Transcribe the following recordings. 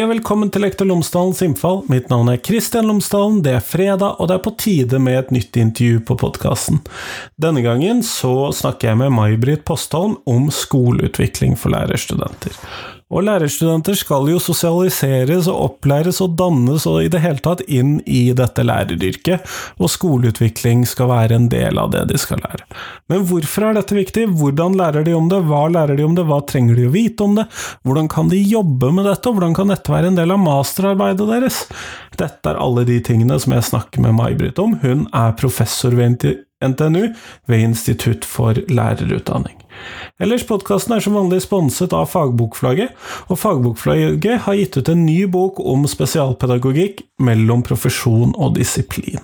Hei og velkommen til Lektor Lomsdalens innfall. Mitt navn er Kristian Lomsdalen. Det er fredag, og det er på tide med et nytt intervju på podkasten. Denne gangen så snakker jeg med May-Britt Postholm om skoleutvikling for lærerstudenter. Og lærerstudenter skal jo sosialiseres og opplæres og dannes og i det hele tatt inn i dette læreryrket, og skoleutvikling skal være en del av det de skal lære. Men hvorfor er dette viktig? Hvordan lærer de om det? Hva lærer de om det? Hva trenger de å vite om det? Hvordan kan de jobbe med dette, og hvordan kan dette være en del av masterarbeidet deres? Dette er alle de tingene som jeg snakker med May-Britt om. Hun er professor ved NTNU ved Institutt for lærerutdanning. Ellers, podkasten er som vanlig sponset av Fagbokflagget, og Fagbokflagget har gitt ut en ny bok om spesialpedagogikk mellom profesjon og disiplin.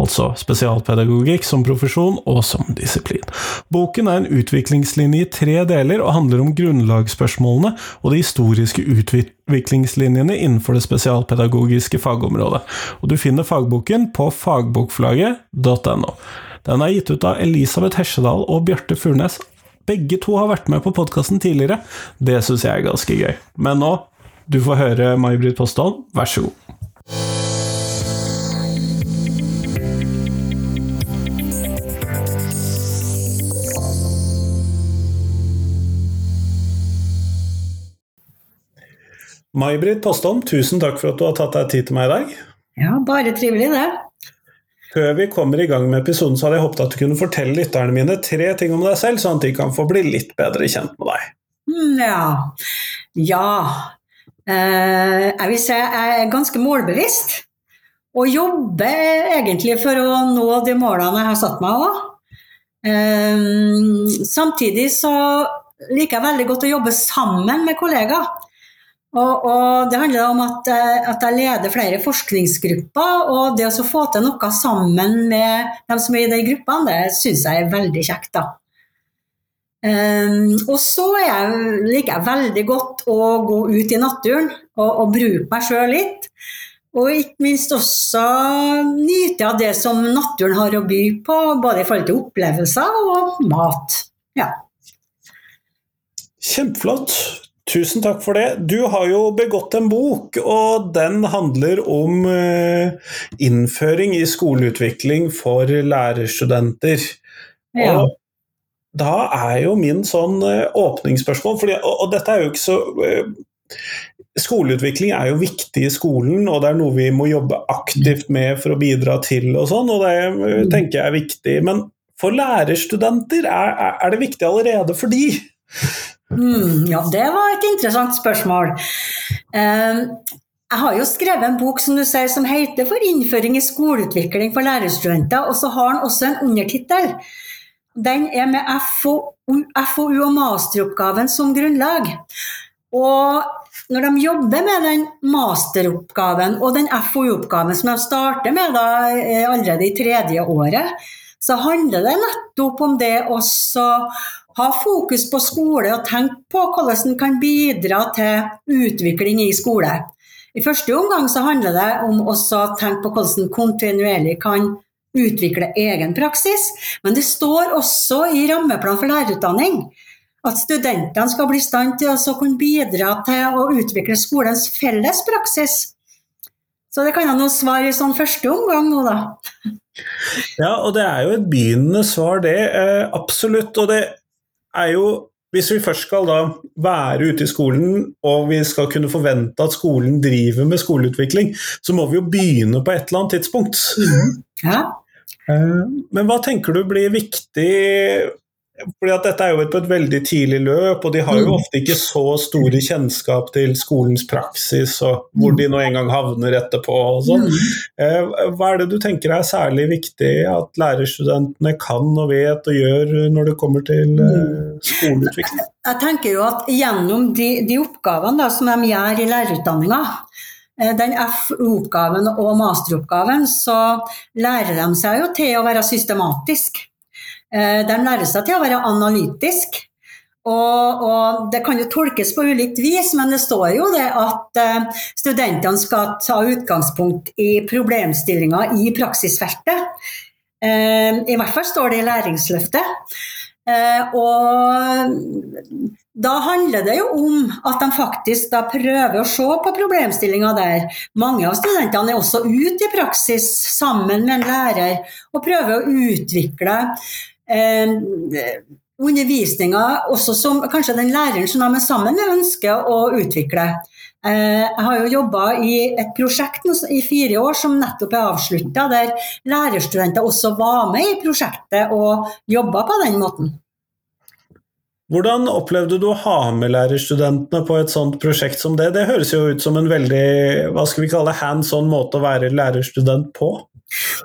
Altså spesialpedagogikk som profesjon og som disiplin. Boken er en utviklingslinje i tre deler og handler om grunnlagsspørsmålene og de historiske utviklingslinjene innenfor det spesialpedagogiske fagområdet. Og du finner fagboken på fagbokflagget.no. Den er gitt ut av Elisabeth Hesjedal og Bjarte Furnes. Begge to har vært med på podkasten tidligere. Det syns jeg er ganske gøy. Men nå, du får høre May-Britt Postholm, vær så god. May-Britt Postholm, tusen takk for at du har tatt deg tid til meg i dag. Ja, bare trivelig, det. Før vi kommer i gang med episoden, så hadde jeg håpet at du kunne fortelle lytterne mine tre ting om deg selv, sånn at de kan få bli litt bedre kjent med deg. Mm, ja. Ja. Eh, jeg vil si jeg er ganske målbevisst. Og jobber egentlig for å nå de målene jeg har satt meg òg. Eh, samtidig så liker jeg veldig godt å jobbe sammen med kollegaer. Og, og, Det handler om at, eh, at, jeg leder flere forskningsgrupper. og Det å få til noe sammen med dem som er i de gruppene, det syns jeg er veldig kjekt. da. Um, og så liker jeg veldig godt å gå ut i naturen og, og bruke meg sjøl litt. Og ikke minst også nyte av det som naturen har å by på, både i forhold til opplevelser og mat. Ja. Kjempeflott. Tusen takk for det. Du har jo begått en bok, og den handler om eh, innføring i skoleutvikling for lærerstudenter. Ja. Og da er jo min sånn eh, åpningsspørsmål, fordi, og, dette er jo ikke så eh, Skoleutvikling er jo viktig i skolen, og det er noe vi må jobbe aktivt med for å bidra til og sånn, og det mm. tenker jeg er viktig. Men for lærerstudenter, er, er det viktig allerede for de? Mm, ja, det var et interessant spørsmål. Uh, jeg har jo skrevet en bok som du ser, som heter 'For innføring i skoleutvikling for lærerstudenter', og så har den også en undertittel. Den er med FoU og masteroppgaven som grunnlag. Og når de jobber med den masteroppgaven og den FoU-oppgaven som de starter med da, eh, allerede i tredje året, så handler det nettopp om det også ha fokus på skole og tenke på hvordan en kan bidra til utvikling i skole. I første omgang så handler det om å tenke på hvordan en kontinuerlig kan utvikle egen praksis, men det står også i rammeplan for lærerutdanning at studentene skal bli i stand til å kunne bidra til å utvikle skolens felles praksis. Så det kan jeg nå svare i sånn første omgang nå, da. Ja, og det er jo et begynnende svar, det. Eh, absolutt. Og det er jo hvis vi først skal da være ute i skolen og vi skal kunne forvente at skolen driver med skoleutvikling, så må vi jo begynne på et eller annet tidspunkt. Mm. Ja. Eh, men hva tenker du blir viktig fordi at Dette er jo på et veldig tidlig løp, og de har jo mm. ofte ikke så store kjennskap til skolens praksis og hvor de nå engang havner etterpå. og sånn. Mm. Eh, hva er det du tenker er særlig viktig at lærerstudentene kan og vet og gjør når det kommer til eh, mm. skoleutvikling? Jeg tenker jo at Gjennom de, de oppgavene da, som de gjør i lærerutdanninga, eh, den F-oppgaven og masteroppgaven, så lærer de seg jo til å være systematisk. Eh, de lærer seg til å være analytisk. Og, og, Det kan jo tolkes på ulikt vis, men det står jo det at uh, studentene skal ta utgangspunkt i problemstillinger i praksisfeltet. Uh, I hvert fall står det i Læringsløftet. Eh, og da handler det jo om at de faktisk da prøver å se på problemstillinga der. Mange av studentene er også ute i praksis sammen med en lærer og prøver å utvikle eh, undervisninga også som kanskje den læreren som de sammen med, ønsker å utvikle. Eh, jeg har jo jobba i et prosjekt i fire år som nettopp er avslutta, der lærerstudenter også var med i prosjektet og jobba på den måten. Hvordan opplevde du å ha med lærerstudentene på et sånt prosjekt som det? Det høres jo ut som en veldig hva skal vi kalle hands on måte å være lærerstudent på?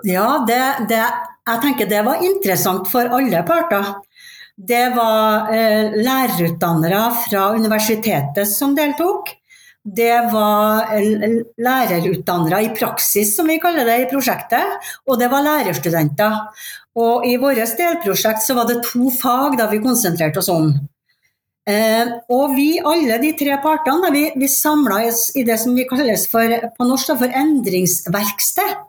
Ja, det, det, jeg tenker det var interessant for alle parter. Det var eh, lærerutdannere fra universitetet som deltok det var lærerutdannere i praksis, som vi kaller det i prosjektet, og det var lærerstudenter. Og i vårt delprosjekt så var det to fag da vi konsentrerte oss om. Eh, og vi, alle de tre partene, vi, vi samla oss i det som vi kalles for, på norsk for endringsverksted.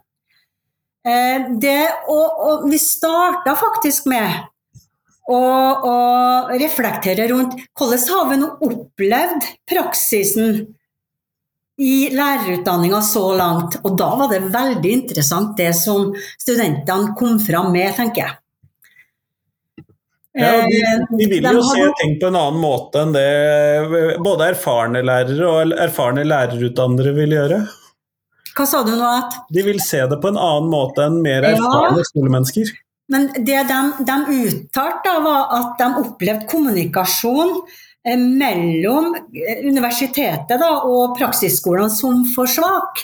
Eh, det, og, og vi starta faktisk med å reflektere rundt hvordan har vi nå opplevd praksisen i lærerutdanninga så langt. Og da var det veldig interessant det som studentene kom fram med, tenker jeg. Ja, de, eh, de vil jo se ting på en annen måte enn det både erfarne lærere og erfarne lærerutdannere vil gjøre. Hva sa du nå? At? De vil se det på en annen måte enn mer erfarne ja, skolemennesker. Men det de, de uttalte, var at de opplevde kommunikasjon Eh, mellom eh, universitetet da, og praksisskolene som for svak.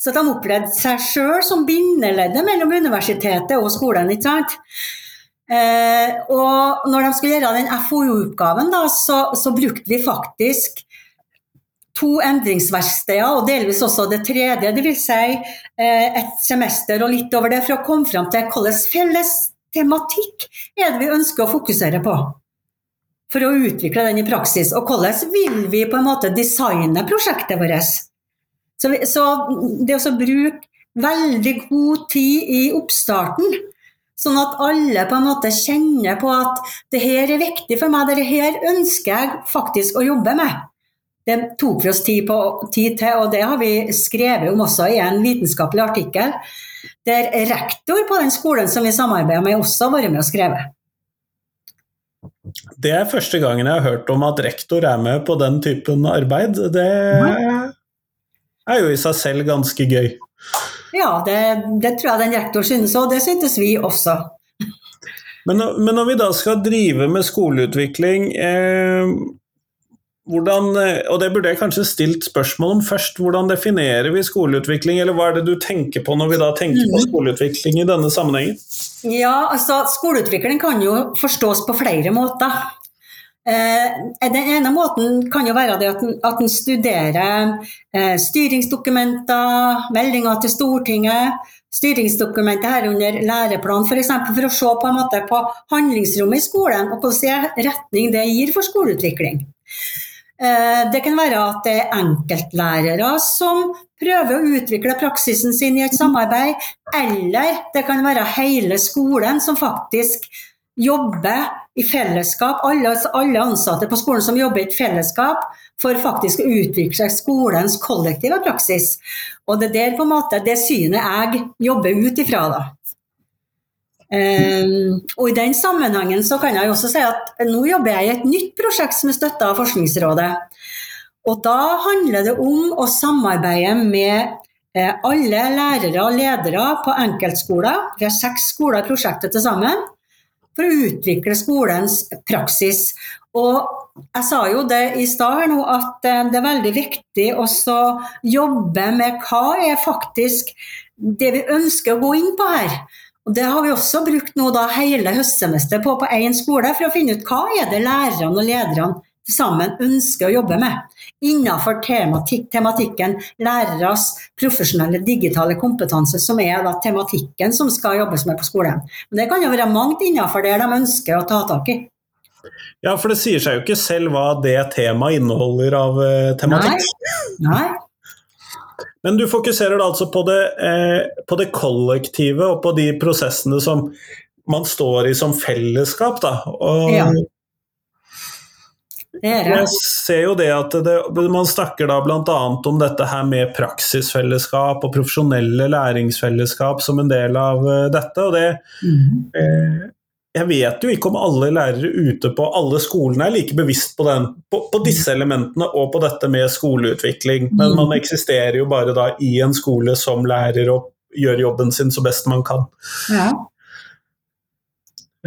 Så de opplevde seg sjøl som bindeleddet mellom universitetet og skolen. ikke sant? Eh, og når de skulle gjøre den FoU-oppgaven, så, så, brukte vi faktisk to endringsverksteder, og delvis også det tredje, dvs. Si, eh, et semester og litt over det, for å komme fram til hvilken felles tematikk er det vi ønsker å fokusere på for å utvikle den i praksis. Og hvordan vil vi på en måte designe prosjektet vårt? Så, så det å bruke veldig god tid i oppstarten, sånn at alle på en måte kjenner på at det her er viktig for meg, det her ønsker jeg faktisk å jobbe med. Det tok vi oss tid, på, tid til, og det har vi skrevet om også i en vitenskapelig artikkel, der rektor på den skolen som vi samarbeider med, også har vært med og skrevet. Det er første gangen jeg har hørt om at rektor er med på den typen arbeid. Det er jo i seg selv ganske gøy. Ja, det, det tror jeg den rektor synes og Det syntes vi også. Men, men, når vi da skal drive med skoleutvikling, eh, hvordan, eh, og det burde jeg kanskje stilt spørsmål om først, hvordan definerer vi skoleutvikling, eller hva er det du tenker på når vi da tenker på mm. skoleutvikling i denne sammenhengen? Ja, altså Skoleutvikling kan jo forstås på flere måter. Eh, den ene måten kan jo være at en studerer eh, styringsdokumenter, meldinger til Stortinget, styringsdokumenter herunder læreplan f.eks. For, for å se på, en måte på handlingsrommet i skolen og hvilken retning det gir for skoleutvikling. Eh, det kan være at det er enkeltlærere som prøver å utvikle praksisen sin i et samarbeid, eller det kan være hele skolen som faktisk jobber i fellesskap, alle, alle ansatte på skolen som jobber i et fellesskap for faktisk å utvikle skolens kollektive praksis. Og det er der på en måte det synet jeg jobber ut ifra. da. Um, og I den sammenhengen så kan jeg også si at nå jobber jeg i et nytt prosjekt som er støtta av Forskningsrådet. Og Da handler det om å samarbeide med eh, alle lærere og ledere på enkeltskoler. Vi har seks skoler i prosjektet til sammen. For å utvikle skolens praksis. Og jeg sa jo det i stad at eh, det er veldig viktig å jobbe med hva er faktisk det vi ønsker å gå inn på her. Og Det har vi også brukt nå da hele høstsemesteret på på én skole, for å finne ut hva er det lærerne og lederne sammen ønsker å jobbe med innenfor tematik tematikken læreres profesjonelle digitale kompetanse, som er da tematikken som skal jobbes med på skolen. Men Det kan jo være mangt innenfor det de ønsker å ta tak i. Ja, for det sier seg jo ikke selv hva det temaet inneholder av uh, tematikk. Nei. Nei. Men du fokuserer da altså på det, eh, på det, kollektive og på de prosessene som man står i som fellesskap. Da. Og Ja. Det det. jeg ser jo det at det, man snakker da bl.a. om dette her med praksisfellesskap og profesjonelle læringsfellesskap som en del av eh, dette. og det Mhm. eh, jeg vet jo ikke om alle lærere ute på alle skolene er like bevisst på, den, på, på disse elementene og på dette med skoleutvikling, men man eksisterer jo bare da i en skole som lærer og gjør jobben sin så best man kan. Ja.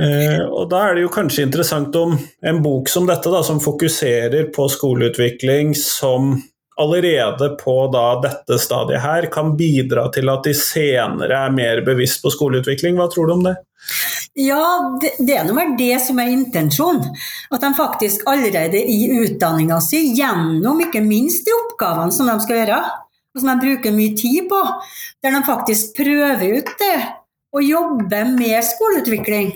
Eh, og Da er det jo kanskje interessant om en bok som dette, da, som fokuserer på skoleutvikling, som allerede på da dette stadiet her kan bidra til at de senere er mer bevisst på skoleutvikling. Hva tror du om det? Ja, det, det er nå vel det som er intensjonen. At de faktisk allerede i utdanninga si, gjennom ikke minst de oppgavene som de skal gjøre, og som de bruker mye tid på, der de faktisk prøver ut det, og jobber med skoleutvikling.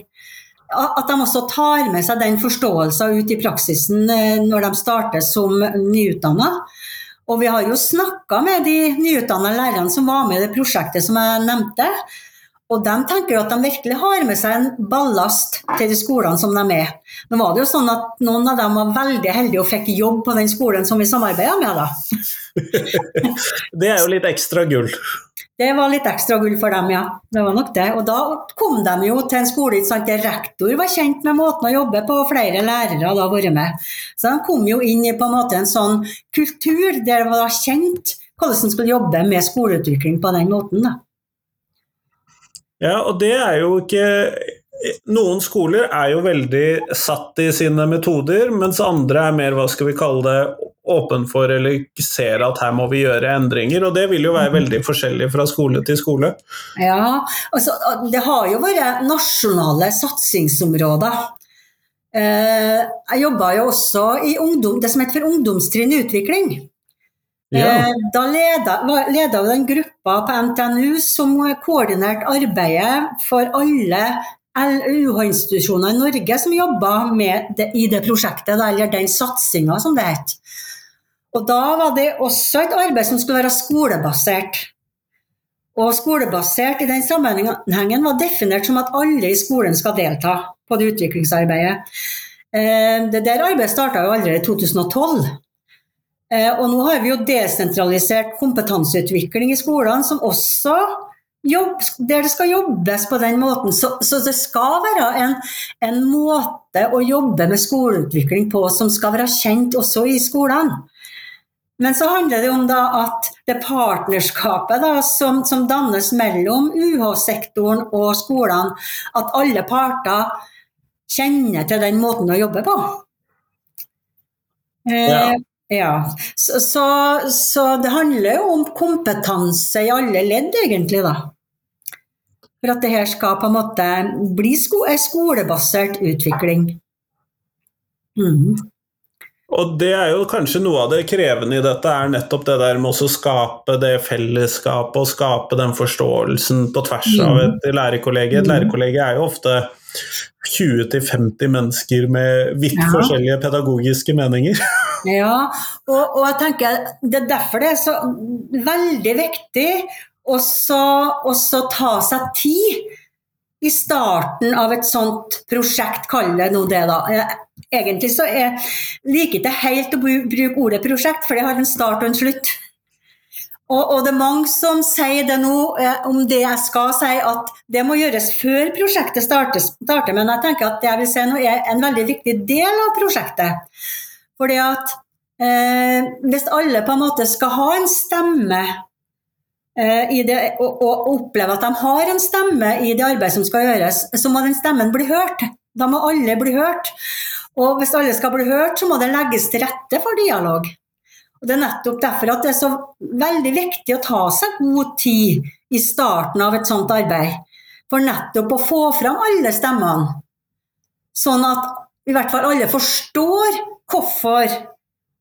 At de også tar med seg den forståelsen ut i praksisen eh, når de starter som nyutdanna. Og vi har jo snakka med de nyutdanna lærerne som var med i det prosjektet som jeg nevnte. Og de tenker jo at de virkelig har med seg en ballast til de skolene som de er. Nå var det jo sånn at noen av dem var veldig heldige og fikk jobb på den skolen som vi samarbeida med. da. Det er jo litt ekstra gull. Det var litt ekstra gull for dem, ja. Det var nok det. Og da kom de jo til en skole sant, der rektor var kjent med måten å jobbe på, og flere lærere hadde vært med. Så de kom jo inn i på en måte en sånn kultur der det var kjent hvordan de skulle jobbe med skoleutvikling på den måten. da. Ja, og det er jo ikke Noen skoler er jo veldig satt i sine metoder, mens andre er mer, hva skal vi kalle det, åpen for eller ser at her må vi gjøre endringer. Og det vil jo være veldig forskjellig fra skole til skole. Ja, altså, det har jo vært nasjonale satsingsområder. Eh, jeg jobba jo også i ungdom, det som heter for ungdomstrinn utvikling. Ja. Eh, Da leda hun den gruppa på NTNU som koordinerte arbeidet for alle UH-institusjoner i Norge som jobba i det prosjektet, eller den satsinga som det het. Og da var det også et arbeid som skulle være skolebasert. Og skolebasert i den sammenhengen var definert som at alle i skolen skal delta på det utviklingsarbeidet. Eh, Det der arbeidet starta jo allerede i 2012. Eh, Og nå har vi jo desentralisert kompetanseutvikling i skolene, som også jobb, der det skal jobbes på den måten. Så, så det skal være en, en måte å jobbe med skoleutvikling på som skal være kjent også i skolene. Men så handler det om at det partnerskapet da, som, som dannes mellom UH-sektoren og skolene, at alle parter kjenner til den måten å jobbe på. Eh, Ja. Ja. Så, så, så det handler jo om kompetanse i alle ledd, egentlig, da. For at det her skal på en måte bli sko en skolebasert utvikling. Mm. Og det er jo kanskje noe av det krevende i dette, er nettopp det der med å skape det fellesskapet og skape den forståelsen på tvers av et lærerkollegium. Et Mm. lærerkollegie er jo ofte 20-50 mennesker med vidt Ja. forskjellige pedagogiske meninger. Ja, og, og jeg tenker det er derfor det er så veldig viktig å så- ta seg tid i starten av et sånt prosjekt, kall det nå det, da. Eh, Egentlig så jeg liker ikke helt å bruke ordet prosjekt, for det har en start og en slutt. Og, og det er mange som sier det nå, eh, om det jeg skal si, at det må gjøres før prosjektet starter, starter. Men jeg tenker at det jeg vil si nå er en veldig viktig del av prosjektet. Fordi at eh, hvis alle på en måte skal ha en stemme eh, det, og, og oppleve at de har en stemme i det arbeidet som skal gjøres, så må den stemmen bli hørt. Da må alle bli hørt. Og hvis alle skal bli hørt, så må det legges til rette for dialog. Og Det er nettopp derfor at det er så veldig viktig å ta seg god tid i starten av et sånt arbeid. For nettopp å få fram alle stemmene. Sånn at i hvert fall alle forstår hvorfor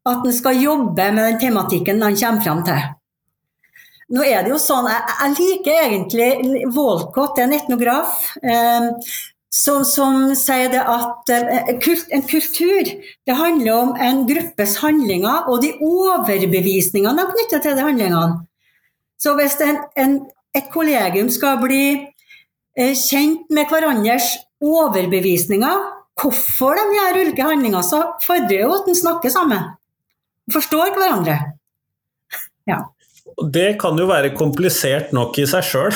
at en skal jobbe med den tematikken han kommer fram til. Nå er det jo sånn, Jeg, jeg liker egentlig Walcott, det er en etnograf, eh, som, som sier det at eh, kult, en kultur det handler om en gruppes handlinger og de overbevisningene de knytter til de handlingene. Så hvis en, en, et kollegium skal bli eh, kjent med hverandres overbevisninger, hvorfor de gjør ulike handlinger, så fordrer jo at en snakker sammen. Forstår hverandre. Ja. Det kan jo være komplisert nok i seg sjøl.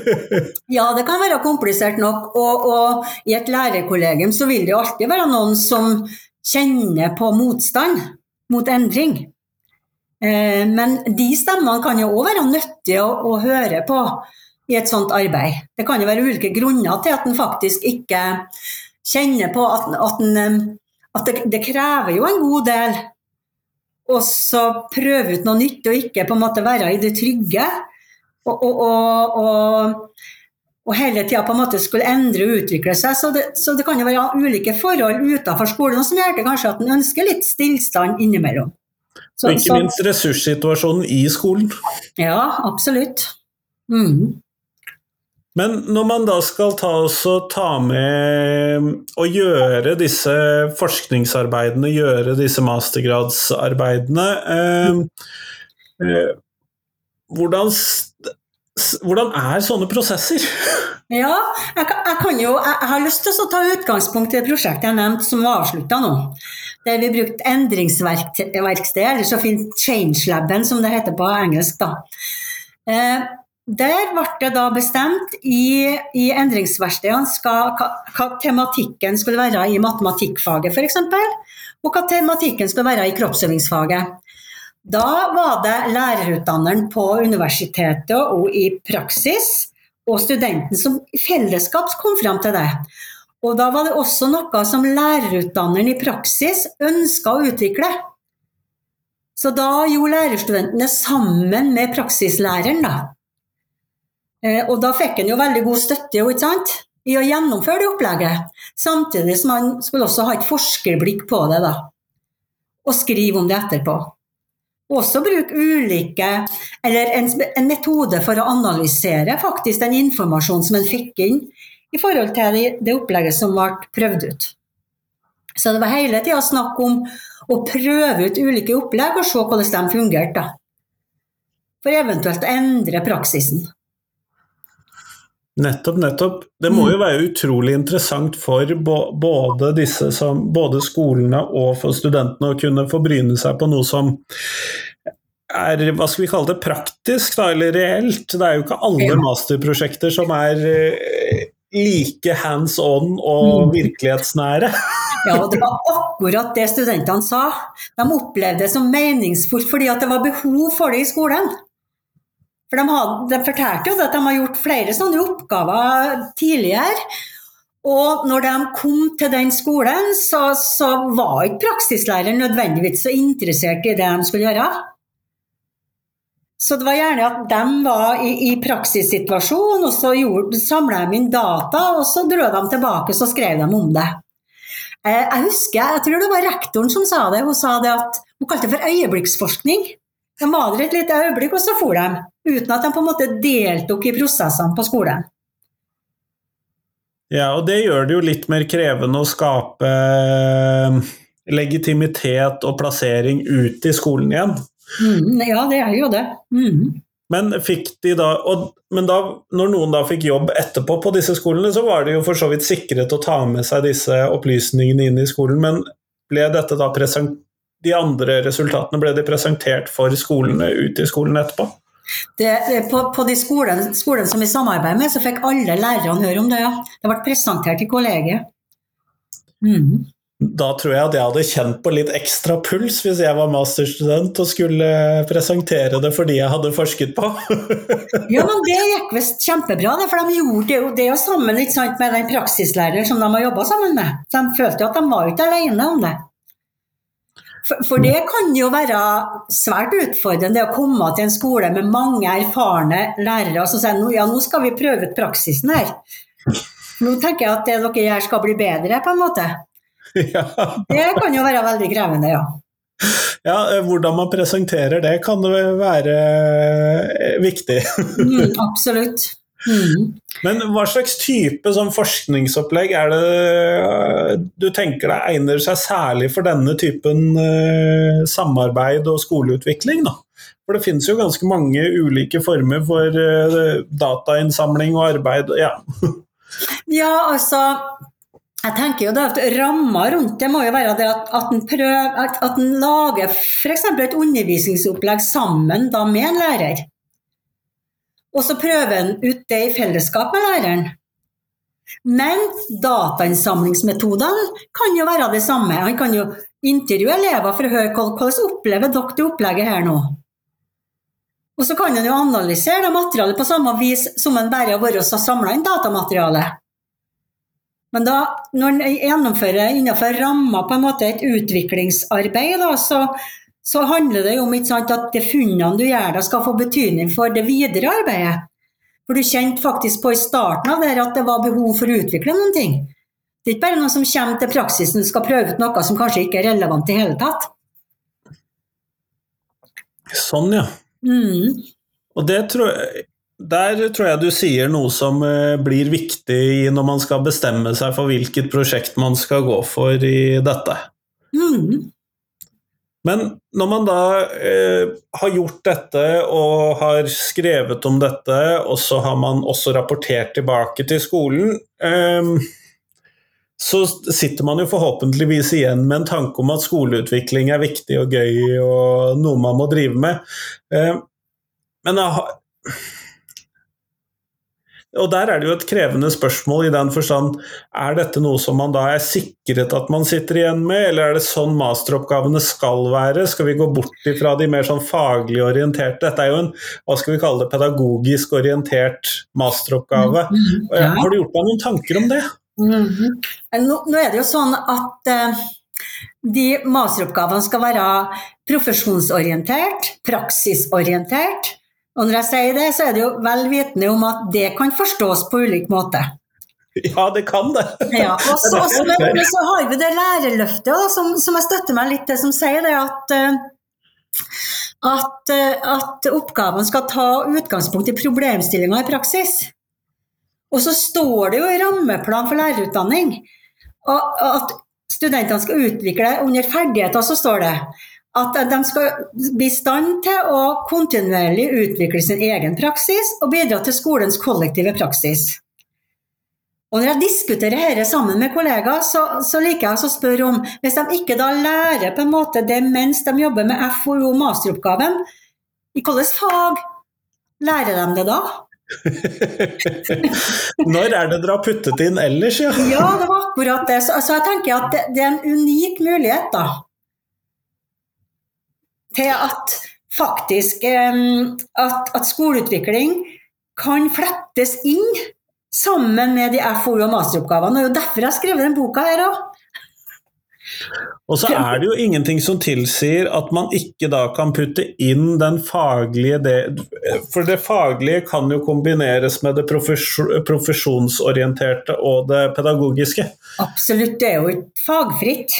ja, det kan være komplisert nok. Og, og, i et lærerkollegium så vil det jo alltid være noen som kjenner på motstand mot endring. Eh, men de stemmene kan jo òg være nyttige å, å, høre på i et sånt arbeid. Det kan jo være ulike grunner til at en faktisk ikke kjenner på at, at, en, at det, det, krever jo en god del å prøve ut noe nytt og ikke på en måte være i det trygge. Og, og, og, og hele tida på en måte skulle endre og utvikle seg. Så det, så det kan jo være ulike forhold utenfor skolen som gjør det kanskje at en ønsker litt stillstand innimellom. Så, og ikke minst ressurssituasjonen i skolen. Ja, absolutt. Mm. Men når man da skal ta, ta med og gjøre disse forskningsarbeidene, gjøre disse mastergradsarbeidene eh, eh, hvordan, hvordan, er sånne prosesser? Ja, jeg, jeg, jo, jeg har lyst til å ta utgangspunkt i det prosjektet jeg nevnte som var avslutta nå. Der vi brukte endringsverksted, eller så fint change-laben som det heter på engelsk. da. Eh, der ble det da bestemt i, i endringsverkstedene hva tematikken skulle være i matematikkfaget f.eks., og hva tematikken skulle være i kroppsøvingsfaget. Da var det lærerutdanneren på universitetet og i praksis og studenten som i fellesskap kom fram til det. Og da var det også noe som lærerutdanneren i praksis ønska å utvikle. Så da gjorde lærerstudentene sammen med praksislæreren, da. Eh, og da fikk han jo veldig god støtte jo, i å gjennomføre det opplegget. Samtidig som han skulle også ha et forskerblikk på det, da. Og skrive om det etterpå. Også bruke ulike, eller en, en metode for å analysere faktisk den informasjonen som en fikk inn i forhold til det, det opplegget som ble prøvd ut. Så det var hele tida snakk om å prøve ut ulike opplegg og se hvordan de fungerte. For eventuelt å endre praksisen. Nettopp, nettopp. Det må jo mm. være utrolig interessant for både, disse som, både skolene og for studentene å kunne få bryne seg på noe som er hva skal vi kalle det, praktisk da, eller reelt. Det er jo ikke alle masterprosjekter som er eh, like hands on og mm. virkelighetsnære. Ja, og det var akkurat det studentene sa. De opplevde det som meningsfullt fordi at det var behov for det i skolen. For de, hadde, de fortalte jo at de har gjort flere sånne oppgaver tidligere. Og når de kom til den skolen, så, så var ikke praksislæreren nødvendigvis så interessert i det de skulle gjøre. Så det var gjerne at de var i, i praksissituasjon, og så samla de inn data, og så dro de tilbake og skrev de om det. Eh, jeg husker, jeg tror det var rektoren som sa det. Hun sa det at, hun kalte det for øyeblikksforskning. De var der et lite øyeblikk, og så for de. Uten at de på en måte deltok i prosessene på skolen. Ja, og det gjør det jo litt mer krevende å skape eh, legitimitet og plassering ut i skolen igjen. Mm, ja, det er jo det. Mm. Men, de da, og, men da, når noen da fikk jobb etterpå på disse skolene, så var de jo for så vidt sikret å ta med seg disse opplysningene inn i skolen, men ble dette da presentert de andre resultatene ble de presentert for skolene ute i skolen etterpå? Det, på, på, de skolene, skolen, som vi samarbeider med, så fikk alle lærerne høre om det. ja. Det ble presentert i kollegiet. Mm. Da tror jeg at jeg hadde kjent på litt ekstra puls hvis jeg var masterstudent og skulle presentere det for de jeg hadde forsket på. ja, men det gikk visst kjempebra, for de gjorde det jo, det jo sammen sant, med den praksislæreren som de har jobba sammen med. De følte jo at de var ikke alene om det. For, for, det kan jo være svært utfordrende å komme til en skole med mange erfarne lærere og sier si ja, nå skal vi prøve ut praksisen her. Nå tenker jeg at det dere gjør skal bli bedre, på en måte. Ja. Det kan jo være veldig krevende, ja. Ja, eh, hvordan man presenterer det kan det være eh, viktig. Mm, absolutt. Mm. Men hva slags type sånn forskningsopplegg er det du tenker deg egner seg særlig for denne typen uh, samarbeid og skoleutvikling? da? For det finnes jo ganske mange ulike former for uh, datainnsamling og arbeid. Ja. ja, altså jeg tenker jo da at Ramma rundt det må jo være det at, at en, prøver, at, at en lager f.eks. et undervisningsopplegg sammen da med en lærer. Og så prøver en ut det i fellesskap med læreren. Men datainnsamlingsmetodene kan jo være det samme. Han kan jo intervjue elever for å høre hvordan opplever dere det opplegget her nå. Og så kan han jo analysere det materialet på samme vis som en bare har vært og samla inn datamaterialet. Men da, når en gjennomfører innenfor ramma på en måte et utviklingsarbeid, da, så, så, handler det jo om sant, at de funnene du gjør da skal få betydning for det videre arbeidet. For du kjente faktisk på i starten av det at det var behov for å utvikle noen ting. Det er ikke bare noe som kommer til praksisen, du skal prøve ut noe som kanskje ikke er relevant i hele tatt. Sånn, ja. Mm. Og det tror jeg der tror jeg du sier noe som eh, blir viktig når man skal bestemme seg for hvilket prosjekt man skal gå for i dette. Mm. Men når man da eh, har gjort dette og har skrevet om dette, og så har man også rapportert tilbake til skolen, eh, så sitter man jo forhåpentligvis igjen med en tanke om at skoleutvikling er viktig og gøy og noe man må drive med. Eh, men jeg har og der er det jo et krevende spørsmål i den forstand er dette noe som man da er sikret at man sitter igjen med, eller er det sånn masteroppgavene skal være? Skal vi gå bort ifra de mer sånn faglig orienterte? Dette er jo en hva skal vi kalle det, pedagogisk orientert masteroppgave. Mm, mm. Har du gjort deg noen tanker om det? Mm -hmm. nå, nå, er det jo sånn at uh, de masteroppgavene skal være profesjonsorientert, praksisorientert og når jeg sier det, så er det jo vel vitende om at det kan forstås på ulik måte. Ja, det kan det. ja, og så, også, men, men, så har vi det lærerløftet da, som, som, jeg støtter meg litt til, som sier det at, eh, at, eh, at oppgaven skal ta utgangspunkt i problemstillinga i praksis. Og så står det jo i rammeplan for lærerutdanning at studentene skal utvikle under ferdigheter, så står det at de skal bli i stand til å kontinuerlig utvikle sin egen praksis og bidra til skolens kollektive praksis. Og når jeg diskuterer dette sammen med kollegaer, så, så liker jeg å spørre om Hvis de ikke da lærer på en måte det mens de jobber med FoU masteroppgaven, i hvilket fag lærer de det da? Når er det dere har puttet inn ellers, ja? ja, det var akkurat det. Så, så jeg tenker at det, det er en unik mulighet, da til at faktisk at, at skoleutvikling kan flettes inn sammen med de FoU- og masteroppgavene. Og det er jo derfor jeg har skrevet denne boka her òg. Og så er det jo ingenting som tilsier at man ikke da kan putte inn den faglige det, For det faglige kan jo kombineres med det profesjonsorienterte og det pedagogiske. Absolutt, det er jo ikke fagfritt.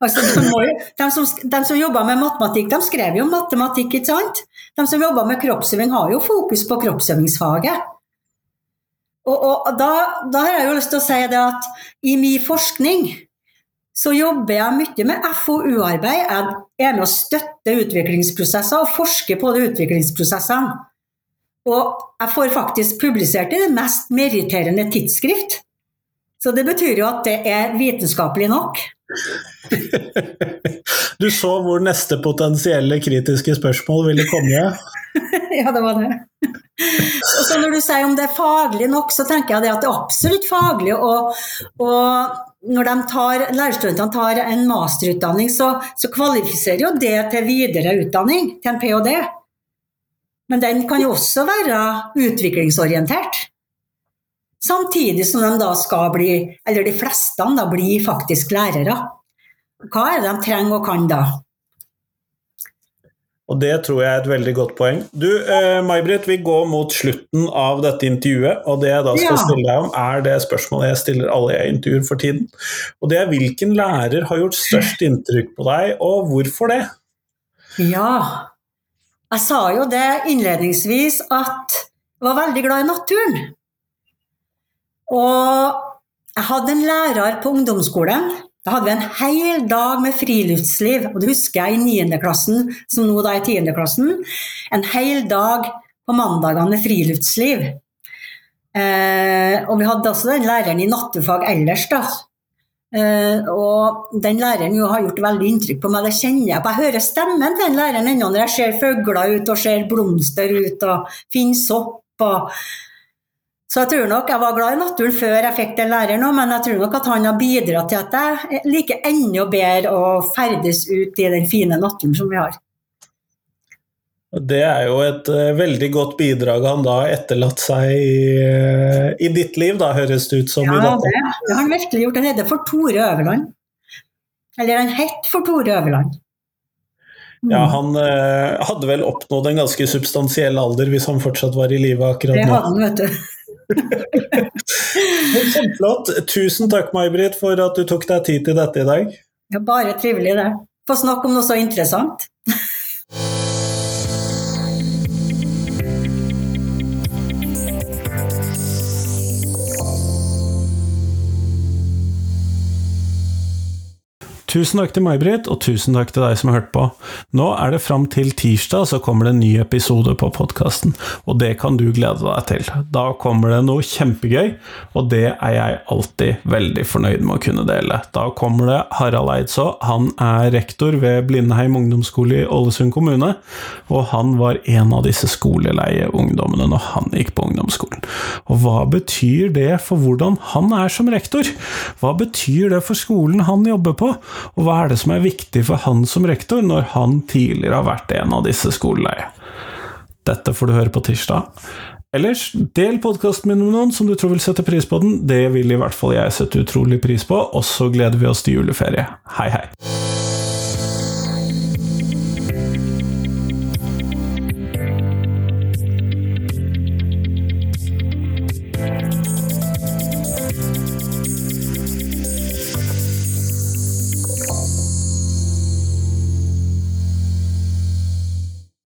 Altså, de, må, de, som, de, som, jobber med matematikk, de skrev jo matematikk, ikke sant? De som jobber med kroppsøving, har jo fokus på kroppsøvingsfaget. Og, og da, da, har jeg jo lyst til å si det at i min forskning så jobber jeg mye med FoU-arbeid. Jeg er med å støtte utviklingsprosesser og forsker på de utviklingsprosessene. Og jeg får faktisk publisert i det mest meritterende tidsskrift. Så det betyr jo at det er vitenskapelig nok. Du så hvor neste potensielle kritiske spørsmål ville komme? ja, det var det. Og så når du sier om det er faglig nok, så tenker jeg at det er absolutt faglig. Og, og når tar, lærerstudentene tar en masterutdanning, så, så, kvalifiserer jo det til videre utdanning, til en ph.d. Men den kan jo også være utviklingsorientert. Samtidig som de da skal bli, eller de fleste da blir faktisk lærere. Hva er det de trenger og kan da? Og Det tror jeg er et veldig godt poeng. Du, eh, May-Britt, vi går mot slutten av dette intervjuet. Og det jeg da skal ja. stille deg om, er det spørsmålet jeg stiller alle jeg intervjuer for tiden. Og det er hvilken lærer har gjort størst inntrykk på deg, og hvorfor det? Ja, jeg sa jo det innledningsvis at jeg var veldig glad i naturen. Og jeg hadde en lærer på ungdomsskolen. Da hadde vi en hel dag med friluftsliv. Og det husker jeg i 9. klassen, som nå da er 10. klassen. En hel dag på mandagene med friluftsliv. Eh, og vi hadde også den læreren i nattefag ellers, da. Eh, og den læreren jo har gjort veldig inntrykk på meg, det kjenner jeg på. Jeg hører stemmen til den læreren ennå når jeg ser fugler ut og ser blomster ut og finner sopp. og så jeg tror nok jeg var glad i naturen før jeg fikk den læreren òg, men jeg tror nok at han har bidratt til at jeg liker enda bedre å ferdes ut i den fine naturen som vi har. Det er jo et uh, veldig godt bidrag han da har etterlatt seg i, uh, i, ditt liv, da, høres det ut som. Ja, det, det, har han virkelig gjort. Han heter for Tore Øverland. Eller han het for Tore Øverland. Mm. Ja, han uh, hadde vel oppnådd en ganske substansiell alder hvis han fortsatt var i live akkurat nå. Det hadde han, vet du. Kjempeflott. Tusen takk, May-Britt, for at du tok deg tid til dette i dag. Ja, bare trivelig, det. Få snakke om noe så interessant. Tusen takk til May-Britt, og tusen takk til deg som har hørt på. Nå er det fram til tirsdag, så kommer det en ny episode på podkasten, og det kan du glede deg til. Da kommer det noe kjempegøy, og det er jeg alltid veldig fornøyd med å kunne dele. Da kommer det Harald Eidså, han er rektor ved Blindheim ungdomsskole i Ålesund kommune, og han var en av disse skoleleie ungdommene når han gikk på ungdomsskolen. Og hva betyr det for hvordan han er som rektor? Hva betyr det for skolen han jobber på? Og hva er det som er viktig for han som rektor, når han tidligere har vært en av disse skoleleie? Dette får du høre på tirsdag. Ellers, del podkasten min med noen som du tror vil sette pris på den. Det vil i hvert fall jeg sette utrolig pris på, og så gleder vi oss til juleferie. Hei, hei!